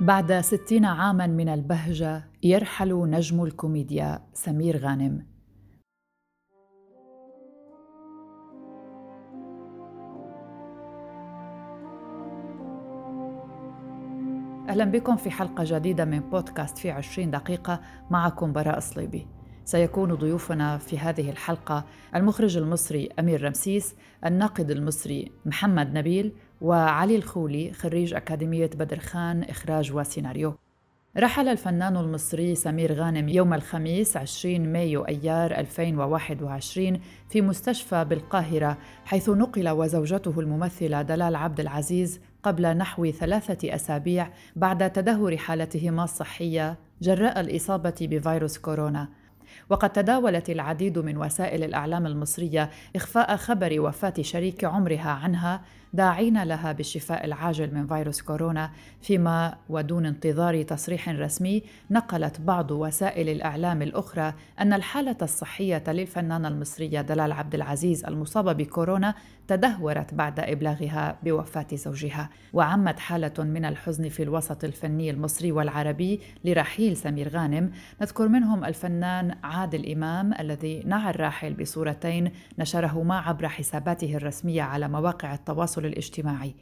بعد ستين عاما من البهجة يرحل نجم الكوميديا سمير غانم. أهلا بكم في حلقة جديدة من بودكاست في عشرين دقيقة معكم براء صليبي سيكون ضيوفنا في هذه الحلقة المخرج المصري أمير رمسيس الناقد المصري محمد نبيل وعلي الخولي خريج أكاديمية بدر خان إخراج وسيناريو. رحل الفنان المصري سمير غانم يوم الخميس 20 مايو أيار 2021 في مستشفى بالقاهرة حيث نقل وزوجته الممثلة دلال عبد العزيز قبل نحو ثلاثة أسابيع بعد تدهور حالتهما الصحية جراء الإصابة بفيروس كورونا. وقد تداولت العديد من وسائل الإعلام المصرية إخفاء خبر وفاة شريك عمرها عنها داعين لها بالشفاء العاجل من فيروس كورونا فيما ودون انتظار تصريح رسمي نقلت بعض وسائل الإعلام الأخرى أن الحالة الصحية للفنانة المصرية دلال عبد العزيز المصابة بكورونا تدهورت بعد إبلاغها بوفاة زوجها. وعمت حالة من الحزن في الوسط الفني المصري والعربي لرحيل سمير غانم. نذكر منهم الفنان عادل إمام الذي نعى الراحل بصورتين نشرهما عبر حساباته الرسمية على مواقع التواصل التواصل الاجتماعي.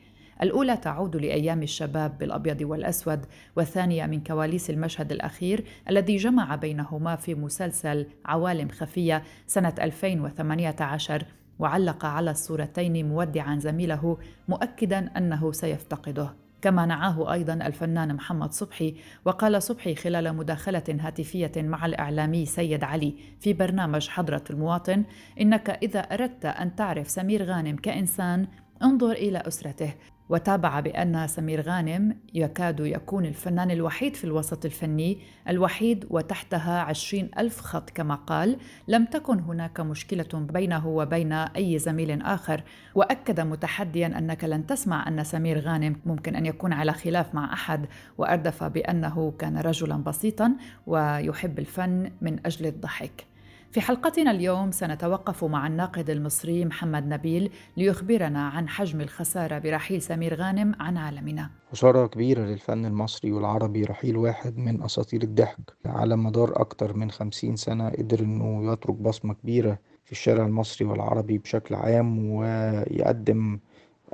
الأولى تعود لأيام الشباب بالأبيض والأسود والثانية من كواليس المشهد الأخير الذي جمع بينهما في مسلسل عوالم خفية سنة 2018 وعلق على الصورتين مودعا زميله مؤكدا أنه سيفتقده. كما نعاه أيضا الفنان محمد صبحي وقال صبحي خلال مداخلة هاتفية مع الإعلامي سيد علي في برنامج حضرة المواطن إنك إذا أردت أن تعرف سمير غانم كإنسان انظر إلى أسرته وتابع بأن سمير غانم يكاد يكون الفنان الوحيد في الوسط الفني الوحيد وتحتها عشرين ألف خط. كما قال لم تكن هناك مشكلة بينه وبين أي زميل آخر. وأكد متحديا أنك لن تسمع أن سمير غانم ممكن أن يكون على خلاف مع أحد وأردف بأنه كان رجلا بسيطا ويحب الفن من أجل الضحك. في حلقتنا اليوم سنتوقف مع الناقد المصري محمد نبيل ليخبرنا عن حجم الخسارة برحيل سمير غانم عن عالمنا. خسارة كبيرة للفن المصري والعربي رحيل واحد من أساطير الضحك. على مدار أكتر من خمسين سنة قدر إنه يترك بصمة كبيرة في الشارع المصري والعربي بشكل عام ويقدم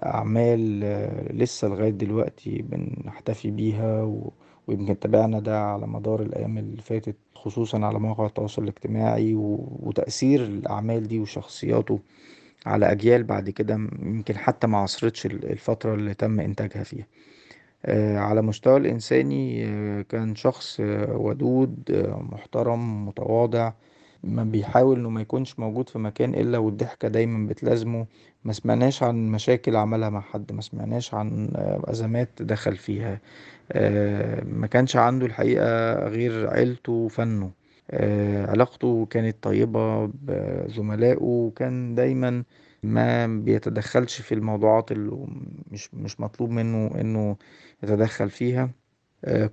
أعمال لسه لغاية دلوقتي بنحتفي بيها ويمكن تابعنا ده على مدار الأيام اللي فاتت خصوصا على مواقع التواصل الاجتماعي وتأثير الأعمال دي وشخصياته على أجيال بعد كده يمكن حتى ما عصرتش الفترة اللي تم إنتاجها فيها. آه، على مستوى الإنساني آه، كان شخص آه، ودود محترم متواضع ما بيحاول إنه ما يكونش موجود في مكان إلا والضحكة دايما بتلازمه. ما سمعناش عن مشاكل عملها مع حد ما سمعناش عن أزمات دخل فيها. آه، ما كانش عنده الحقيقة غير عيلته وفنه. آه، علاقته كانت طيبة بزملائه وكان دايما ما بيتدخلش في الموضوعات اللي مش مش مطلوب منه إنه يتدخل فيها. آه،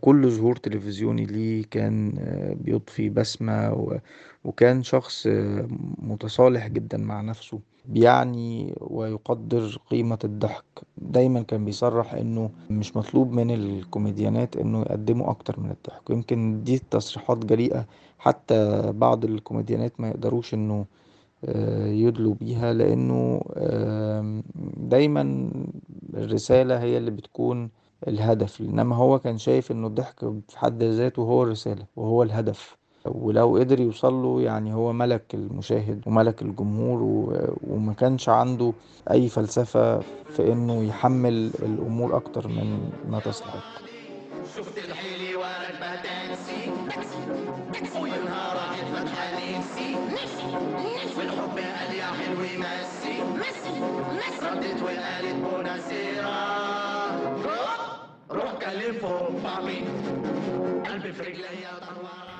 كل ظهور تلفزيوني ليه كان بيضفي بسمة وكان شخص متصالح جدا مع نفسه بيعني ويقدر قيمة الضحك. دايما كان بيصرح إنه مش مطلوب من الكوميديانات إنه يقدموا أكتر من الضحك. ويمكن دي تصريحات جريئة حتى بعض الكوميديانات ما يقدروش إنه آه، يدلوا بيها لإنه دايما الرسالة هي اللي بتكون الهدف إنما هو كان شايف إنه الضحك في حد ذاته هو الرسالة وهو الهدف. ولو قدر يوصل له يعني هو ملك المشاهد وملك الجمهور وما كانش عنده أي فلسفة في إنه يحمل الأمور أكتر من ما تستحق شفت الحيلي وينهار والحب قال يا حلو ردت وقالت بوناسيرا.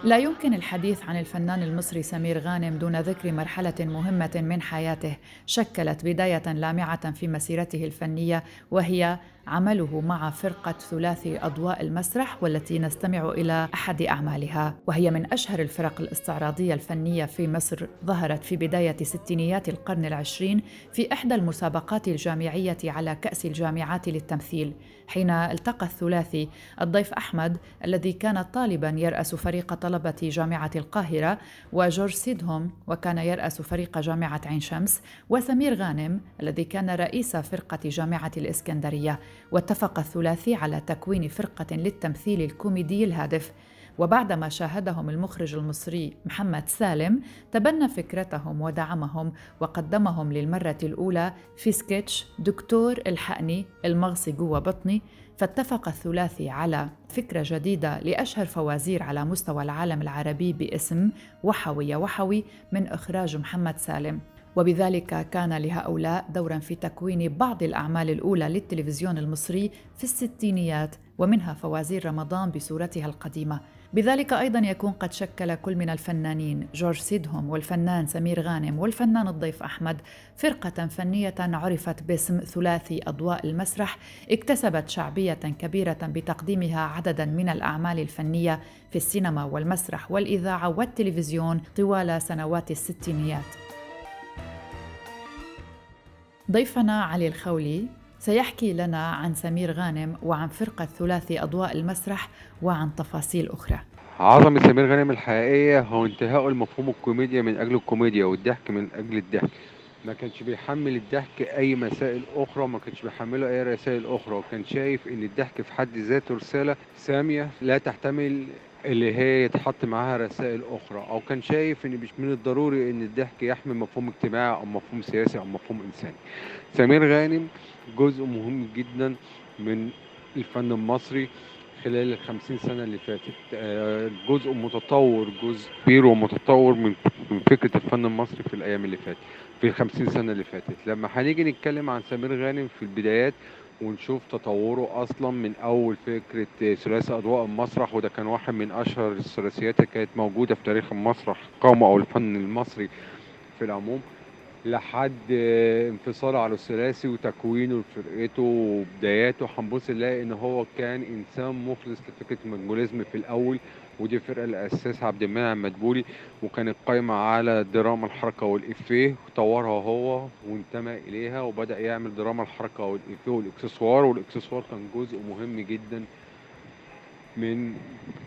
لا يمكن الحديث عن الفنان المصري سمير غانم دون ذكر مرحلة مهمة من حياته شكلت بداية لامعة في مسيرته الفنية وهي عمله مع فرقة ثلاثي أضواء المسرح والتي نستمع إلى أحد أعمالها. وهي من أشهر الفرق الاستعراضية الفنية في مصر. ظهرت في بداية ستينيات القرن العشرين في إحدى المسابقات الجامعية على كأس الجامعات للتمثيل. حين التقى الثلاثي الضيف أحمد الذي كان طالبا يرأس فريق طلبة جامعة القاهرة وجورج سيدهم وكان يرأس فريق جامعة عين شمس وسمير غانم الذي كان رئيس فرقة جامعة الإسكندرية. واتفق الثلاثي على تكوين فرقة للتمثيل الكوميدي الهادف. وبعدما شاهدهم المخرج المصري محمد سالم تبنى فكرتهم ودعمهم وقدمهم للمرة الأولى في سكتش دكتور الحقني المغصي جوا بطني. فاتفق الثلاثي على فكرة جديدة لأشهر فوازير على مستوى العالم العربي باسم وحوي يا وحوي من إخراج محمد سالم. وبذلك كان لهؤلاء دورا في تكوين بعض الأعمال الأولى للتلفزيون المصري في الستينيات ومنها فوازير رمضان بصورتها القديمة. بذلك أيضا يكون قد شكل كل من الفنانين جورج سيدهم والفنان سمير غانم والفنان الضيف أحمد فرقة فنية عرفت باسم ثلاثي أضواء المسرح اكتسبت شعبية كبيرة بتقديمها عددا من الأعمال الفنية في السينما والمسرح والإذاعة والتلفزيون طوال سنوات الستينيات. ضيفنا علي الخولي سيحكي لنا عن سمير غانم وعن فرقة ثلاثي أضواء المسرح وعن تفاصيل أخرى. عظمة سمير غانم الحقيقية هو انتهاء المفهوم الكوميديا من أجل الكوميديا والضحك من أجل الضحك. ما كانش بيحمل الضحك أي مسائل أخرى ما كانش بيحمله أي رسائل أخرى. وكان شايف إن الضحك في حد ذاته رسالة سامية لا تحتمل اللي هي يتحط معاها رسائل أخرى أو كان شايف إن مش من الضروري إن الضحك يحمل مفهوم اجتماعي أو مفهوم سياسي أو مفهوم إنساني. سمير غانم جزء مهم جدا من الفن المصري خلال الخمسين سنة اللي فاتت. آه، جزء متطور جزء كبير ومتطور من من فكرة الفن المصري في الأيام اللي فاتت في الخمسين سنة اللي فاتت. لما هنيجي نتكلم عن سمير غانم في البدايات ونشوف تطوره أصلا من أول فكرة ثلاثي أضواء المسرح وده كان واحد من أشهر الثلاثيات اللي كانت موجودة في تاريخ المسرح قامة أو الفن المصري في العموم. لحد انفصاله على الثلاثي وتكوينه لفرقته وبداياته. هنبص نلاقي إن هو كان إنسان مخلص لفكرة المنجوليزم في الأول ودي الفرقة اللي أسسها عبد المنعم مدبولي وكانت قايمة على دراما الحركة والإفيه طورها هو وانتمى إليها وبدأ يعمل دراما الحركة والإفيه والإكسسوار والإكسسوار كان جزء مهم جدا من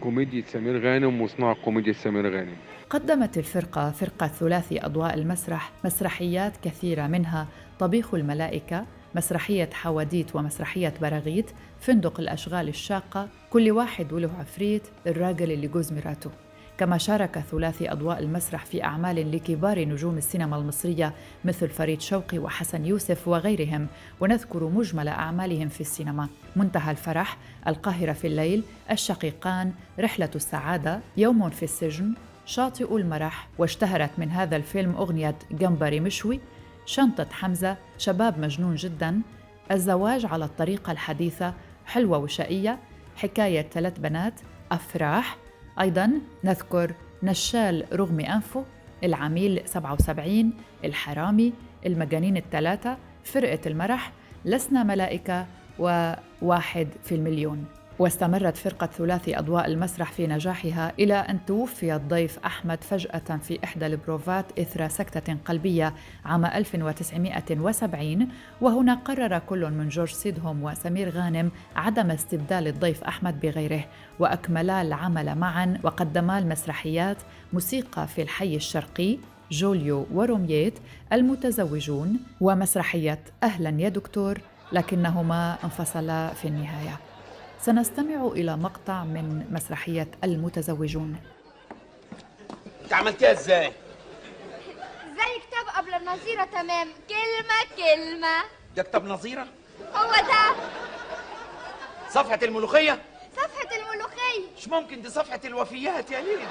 كوميديا سمير غانم وصناعة كوميديا سمير غانم. قدمت الفرقة فرقة ثلاثي أضواء المسرح مسرحيات كثيرة منها طبيخ الملائكة مسرحية حواديت ومسرحية براغيث فندق الأشغال الشاقة كل واحد وله عفريت الراجل اللي جوز مراته كما شارك ثلاثي أضواء المسرح في أعمال لكبار نجوم السينما المصرية مثل فريد شوقي وحسن يوسف وغيرهم. ونذكر مجمل أعمالهم في السينما. منتهى الفرح القاهرة في الليل الشقيقان رحلة السعادة يوم في السجن شاطئ المرح. واشتهرت من هذا الفيلم أغنية جمبري مشوي شنطة حمزة شباب مجنون جدا الزواج على الطريقة الحديثة حلوة وشقية حكاية ثلاث بنات أفراح أيضا نذكر نشال رغم أنفه العميل 77 الحرامي المجانين الثلاثة فرقة المرح لسنا ملائكة وواحد في المليون. واستمرت فرقة ثلاثي أضواء المسرح في نجاحها إلى أن توفي الضيف أحمد فجأة في إحدى البروفات إثر سكتة قلبية عام 1970 وهنا قرر كل من جورج سيدهم وسمير غانم عدم استبدال الضيف أحمد بغيره وأكملا العمل معا وقدما المسرحيات موسيقى في الحي الشرقي جوليو ورومييت المتزوجون ومسرحية أهلا يا دكتور لكنهما انفصلا في النهاية. سنستمع إلى مقطع من مسرحية المتزوجون انت عملتيها إزاي؟ زي كتاب قبل النظيرة تمام كلمة كلمة ده كتاب نظيرة؟ هو ده صفحة الملوخية؟ صفحة الملوخية مش ممكن دي صفحة الوفيات يا ليل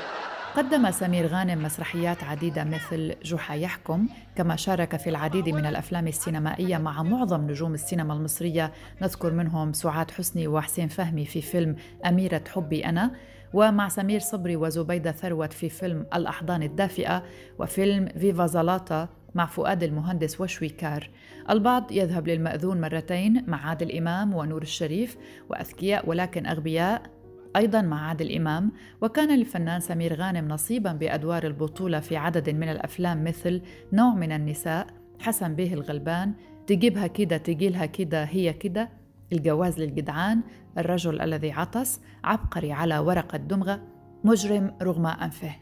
قدم سمير غانم مسرحيات عديدة مثل جحا يحكم كما شارك في العديد من الأفلام السينمائية مع معظم نجوم السينما المصرية. نذكر منهم سعاد حسني وحسين فهمي في فيلم أميرة حبي أنا ومع سمير صبري وزبيدة ثروت في فيلم الأحضان الدافئة وفيلم فيفا زلاطة مع فؤاد المهندس وشويكار. البعض يذهب للمأذون مرتين مع عادل إمام ونور الشريف وأذكياء ولكن أغبياء أيضا مع عادل إمام وكان للفنان سمير غانم نصيبا بأدوار البطولة في عدد من الأفلام مثل نوع من النساء حسن به الغلبان تجيبها كده تجيلها كده هي كده الجواز للجدعان الرجل الذي عطس عبقري على ورقة دمغة مجرم رغم أنفه.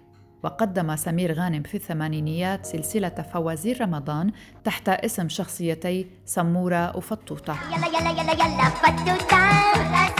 وقدم سمير غانم في الثمانينيات سلسلة فوازير رمضان تحت اسم شخصيتي سمورة وفطوطة يلا يلا يلا يلا فتوتة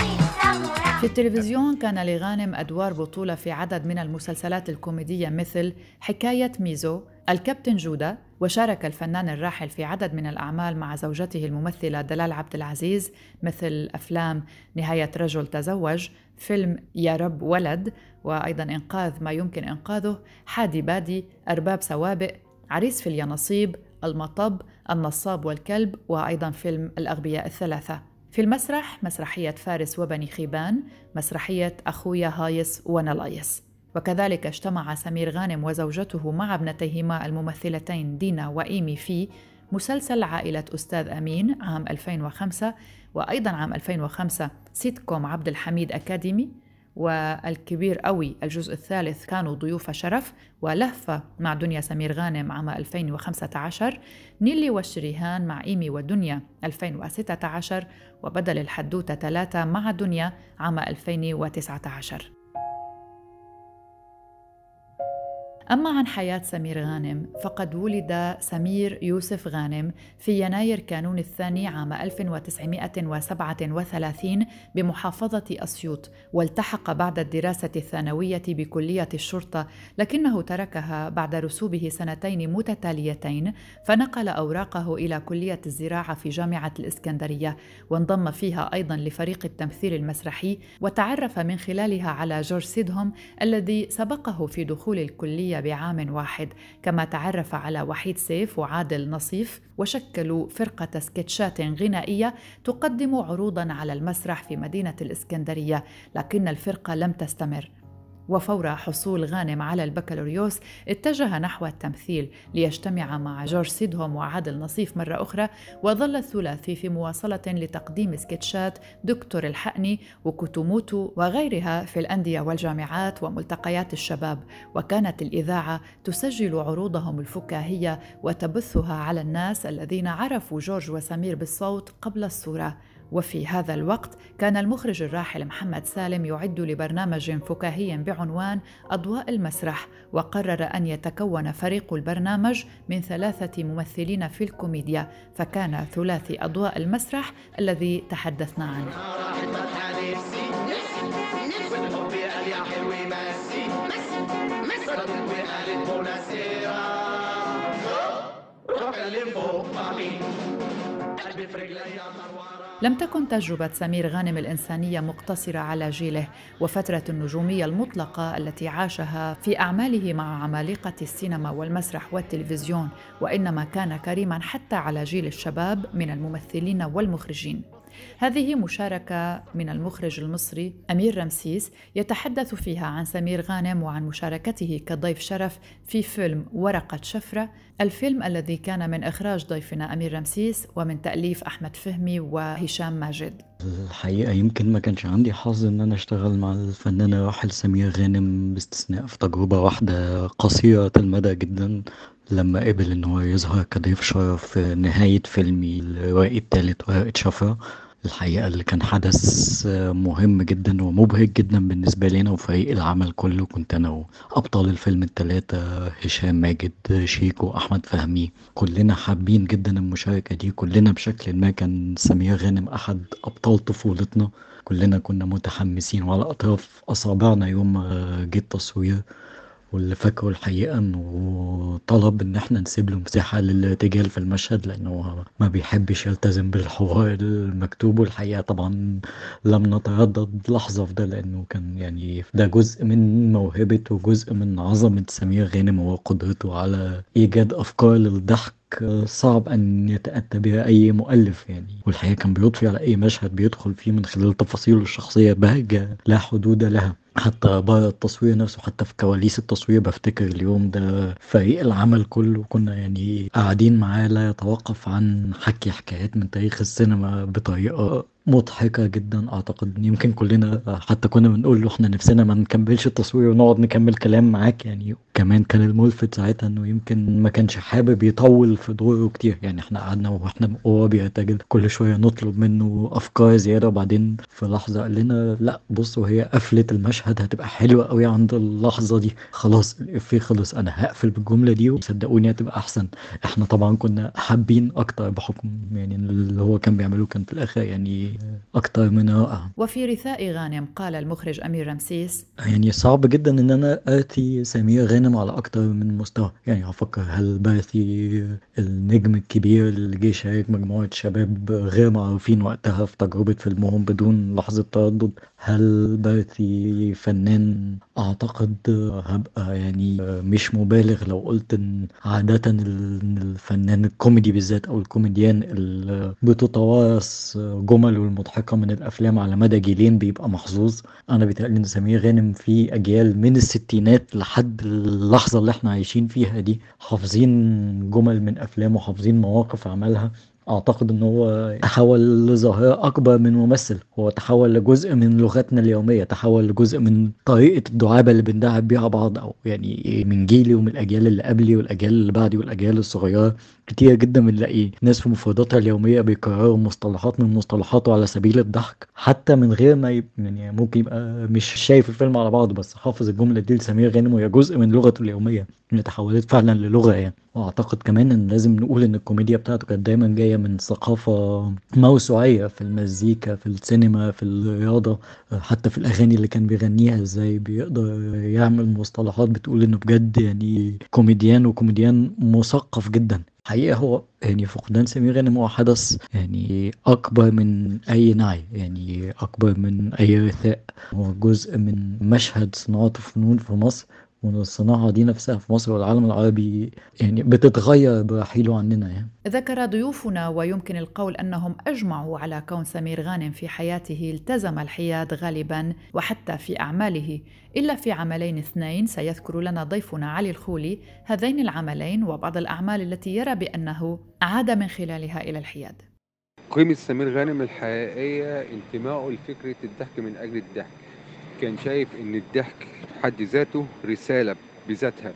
في التلفزيون كان لغانم أدوار بطولة في عدد من المسلسلات الكوميدية مثل حكاية ميزو الكابتن جودة وشارك الفنان الراحل في عدد من الأعمال مع زوجته الممثلة دلال عبد العزيز مثل أفلام نهاية رجل تزوج فيلم يا رب ولد وأيضا إنقاذ ما يمكن إنقاذه حادي بادي أرباب سوابق عريس في اليانصيب المطب النصاب والكلب وأيضا فيلم الأغبياء الثلاثة. في المسرح مسرحية فارس وبني خيبان مسرحية أخويا هايس ونلايس. وكذلك اجتمع سمير غانم وزوجته مع ابنتيهما الممثلتين دينا وإيمي في مسلسل عائلة أستاذ أمين عام 2005 وأيضا عام 2005 سيت كوم عبد الحميد أكاديمي. والكبير قوي الجزء الثالث كانوا ضيوف شرف ولهفة مع دنيا سمير غانم عام 2015 نيلي والشريهان مع إيمي ودنيا 2016 وبدل الحدوتة ثلاثة مع دنيا عام 2019 أما عن حياة سمير غانم فقد ولد سمير يوسف غانم في يناير كانون الثاني عام 1937 بمحافظة أسيوط والتحق بعد الدراسة الثانوية بكلية الشرطة لكنه تركها بعد رسوبه سنتين متتاليتين فنقل أوراقه إلى كلية الزراعة في جامعة الإسكندرية وانضم فيها أيضا لفريق التمثيل المسرحي وتعرف من خلالها على جورج سيدهم الذي سبقه في دخول الكلية بعام واحد كما تعرف على وحيد سيف وعادل نصيف وشكلوا فرقة سكتشات غنائية تقدم عروضا على المسرح في مدينة الإسكندرية لكن الفرقة لم تستمر. وفور حصول غانم على البكالوريوس اتجه نحو التمثيل ليجتمع مع جورج سيدهم وعادل نصيف مرة أخرى وظل الثلاثي في مواصلة لتقديم سكتشات دكتور الحقني وكوتوموتو وغيرها في الأندية والجامعات وملتقيات الشباب. وكانت الإذاعة تسجل عروضهم الفكاهية وتبثها على الناس الذين عرفوا جورج وسمير بالصوت قبل الصورة. وفي هذا الوقت كان المخرج الراحل محمد سالم يعد لبرنامج فكاهي بعنوان أضواء المسرح وقرر أن يتكون فريق البرنامج من ثلاثة ممثلين في الكوميديا فكان ثلاثي أضواء المسرح الذي تحدثنا عنه. لم تكن تجربة سمير غانم الإنسانية مقتصرة على جيله وفترة النجومية المطلقة التي عاشها في أعماله مع عمالقة السينما والمسرح والتلفزيون وإنما كان كريما حتى على جيل الشباب من الممثلين والمخرجين. هذه مشاركة من المخرج المصري أمير رمسيس يتحدث فيها عن سمير غانم وعن مشاركته كضيف شرف في فيلم ورقة شفرة الفيلم الذي كان من إخراج ضيفنا أمير رمسيس ومن تأليف أحمد فهمي وهشام ماجد. الحقيقة يمكن ما كانش عندي حظ إن أنا أشتغل مع الفنان الراحل سمير غانم باستثناء في تجربة واحدة قصيرة المدى جدا لما قبل إن هو يظهر كضيف شرف في نهاية فيلمي الروائي التالت ورقة شفرة. الحقيقة اللي كان حدث مهم جدا ومبهج جدا بالنسبة لنا وفريق العمل كله. كنت أنا وأبطال الفيلم التلاتة هشام ماجد شيكو أحمد فهمي كلنا حابين جدا المشاركة دي. كلنا بشكل ما كان سمير غانم أحد أبطال طفولتنا. كلنا كنا متحمسين وعلى أطراف أصابعنا يوم ما جه التصوير. واللي فاكره الحقيقة إنه طلب إن إحنا نسيب له مساحة للارتجال في المشهد لأنه ما بيحبش يلتزم بالحوار المكتوب. والحقيقة طبعا لم نتردد لحظة في ده لأنه كان يعني ده جزء من موهبته وجزء من عظمة سمير غانم وقدرته على إيجاد أفكار للضحك. صعب أن يتأتى بها أي مؤلف يعني. والحقيقة كان بيضفي على أي مشهد بيدخل فيه من خلال تفاصيله الشخصية بهجة لا حدود لها. حتى برا التصوير نفسه حتى في كواليس التصوير بفتكر اليوم ده فريق العمل كله كنا يعني قاعدين معاه لا يتوقف عن حكي حكايات من تاريخ السينما بطريقة مضحكة جدا أعتقد يمكن كلنا حتى كنا بنقول له إحنا نفسنا ما نكملش التصوير ونقعد نكمل كلام معاك يعني. كمان كان الملفت ساعتها إنه يمكن ما كانش حابب يطول في دوره كتير. يعني إحنا قعدنا وإحنا وهو بيرتجل كل شوية نطلب منه أفكار زيادة. وبعدين في لحظة قال لنا لأ بصوا هي قفلة المشهد هتبقى حلوة قوي عند اللحظة دي. خلاص الإفيه خلص. أنا هقفل بالجملة دي وصدقوني هتبقى أحسن. إحنا طبعا كنا حابين أكتر بحكم يعني اللي هو كان بيعمله كان في الآخر يعني أكتر من رائع. وفي رثاء غانم قال المخرج أمير رمسيس. يعني صعب جدا إن أنا اتي سمير غانم على أكتر من مستوى. يعني هفكر هل برثي النجم الكبير اللي جه شارك مجموعة شباب غير معروفين وقتها في تجربة فيلمهم بدون لحظة تردد؟ هل برثي فنان أعتقد هبقى يعني مش مبالغ لو قلت إن عادة ال- الفنان الكوميدي بالذات أو الكوميديان اللي بتتوارث جمله المضحكة من الأفلام على مدى جيلين بيبقى محظوظ. أنا بيتهيألي إن سمير غانم في أجيال من الستينات لحد اللحظة اللي إحنا عايشين فيها دي حافظين جمل من أفلامه حافظين مواقف عملها. أعتقد إن هو تحول لظاهرة أكبر من ممثل. هو تحول لجزء من لغتنا اليومية تحول لجزء من طريقة الدعابة اللي بندعب بيها بعض أو يعني من جيلي ومن الأجيال اللي قبلي والأجيال اللي بعدي والأجيال الصغيرة. كتير جدا بنلاقي ناس في مفرداتها اليومية بيكرروا مصطلحات من مصطلحاته على سبيل الضحك حتى من غير ما يب... يعني ممكن يبقى مش شايف الفيلم على بعضه بس حافظ الجملة دي لسمير غانم وهي جزء من لغته اليومية اللي تحولت فعلا للغة يعني. وأعتقد كمان إن لازم نقول إن الكوميديا بتاعته كانت دايما جاية من ثقافة موسوعية في المزيكا في السينما في الرياضة حتى في الأغاني اللي كان بيغنيها إزاي بيقدر يعمل مصطلحات بتقول إنه بجد يعني كوميديان وكوميديان مثقف جدا. حقيقة هو يعني فقدان سمير غانم هو حدث يعني أكبر من أي نعي يعني أكبر من أي رثاء. هو جزء من مشهد صناعة الفنون في مصر. وإن الصناعة دي نفسها في مصر والعالم العربي يعني بتتغير برحيله عننا يعني. ذكر ضيوفنا ويمكن القول أنهم أجمعوا على كون سمير غانم في حياته التزم الحياد غالبا وحتى في أعماله. إلا في عملين اثنين سيذكر لنا ضيفنا علي الخولي هذين العملين وبعض الأعمال التي يرى بأنه عاد من خلالها إلى الحياد. قيمة سمير غانم الحقيقية انتمائه لفكرة الضحك من أجل الضحك. كان شايف إن الضحك حد ذاته رسالة بذاتها.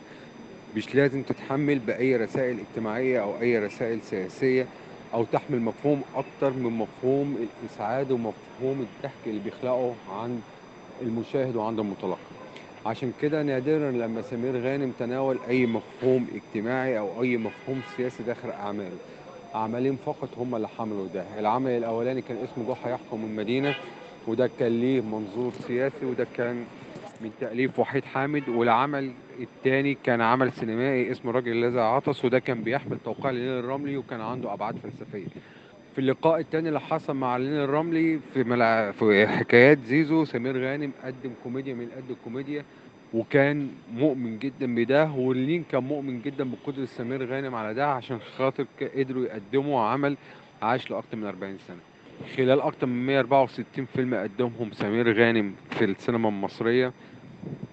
مش لازم تتحمل بأي رسائل اجتماعية أو أي رسائل سياسية أو تحمل مفهوم أكتر من مفهوم الإسعاد ومفهوم الضحك اللي بيخلقه عند المشاهد وعند المتلقي. عشان كده نادرا لما سمير غانم تناول أي مفهوم اجتماعي أو أي مفهوم سياسي داخل أعماله. عملين فقط هم اللي حملوا ده. العمل الأولاني كان اسمه جحا يحكم المدينة وده كان ليه منظور سياسي وده كان من تأليف وحيد حامد والعمل الثاني كان عمل سينمائي اسمه الراجل الذي عطس وده كان بيحمل توقيع لينين الرملي وكان عنده أبعاد فلسفية. في اللقاء الثاني اللي حصل مع لينين الرملي في ملع... في حكايات زيزو سمير غانم قدم كوميديا من قد الكوميديا وكان مؤمن جدا بده ولينين كان مؤمن جدا بقدرة سمير غانم على ده عشان خاطر قدروا يقدموا عمل عاش لأكتر من 40 سنة. خلال أكتر من 164 فيلم قدمهم سمير غانم في السينما المصرية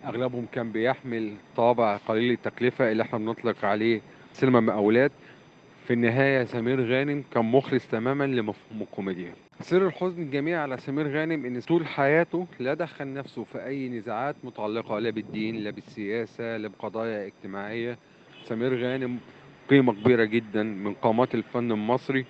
أغلبهم كان بيحمل طابع قليل التكلفة اللي إحنا بنطلق عليه سينما مقاولات. في النهاية سمير غانم كان مخلص تماما لمفهوم الكوميديا. سر الحزن الجميع على سمير غانم إن طول حياته لا دخل نفسه في أي نزاعات متعلقة لا بالدين لا بالسياسة لا بقضايا اجتماعية. سمير غانم قيمة كبيرة جدا من قامات الفن المصري.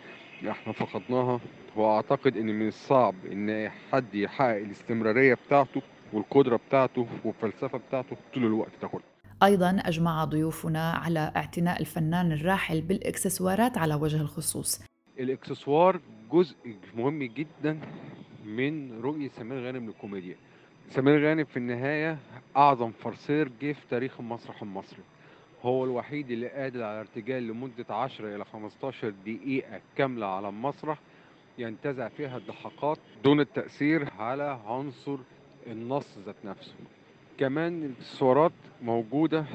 إحنا فقدناها وأعتقد إن من الصعب إن حد يحقق الاستمرارية بتاعته والقدرة بتاعته والفلسفة بتاعته طول الوقت ده كله. أيضا أجمع ضيوفنا على اعتناء الفنان الراحل بالإكسسوارات على وجه الخصوص. الإكسسوار جزء مهم جدا من رؤية سمير غانم للكوميديا. سمير غانم في النهاية أعظم فرسير جه في تاريخ المسرح المصري هو الوحيد اللي قادر على ارتجال لمدة 10 إلى 15 دقيقة كاملة على المسرح ينتزع فيها الضحكات دون التأثير على عنصر النص ذات نفسه. كمان الاكسسوارات موجودة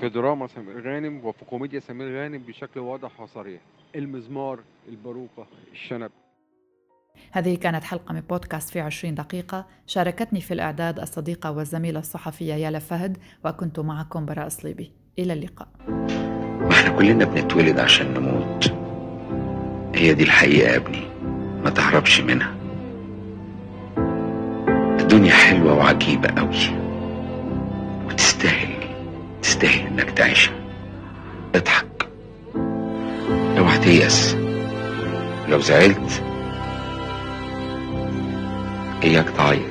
في دراما سمير غانم وفي كوميديا سمير غانم بشكل واضح وصريح. المزمار الباروكة الشنب. هذه كانت حلقة من بودكاست في عشرين دقيقة. شاركتني في الإعداد الصديقة والزميلة الصحفية يالا فهد وكنت معكم براء صليبي إلى اللقاء. ما إحنا كلنا بنتولد عشان نموت. هي دي الحقيقة يا ابني. ما تهربش منها. الدنيا حلوة وعجيبة قوي. وتستاهل تستاهل إنك تعيشها. اضحك. اوعى تيأس. لو زعلت إياك تعيط.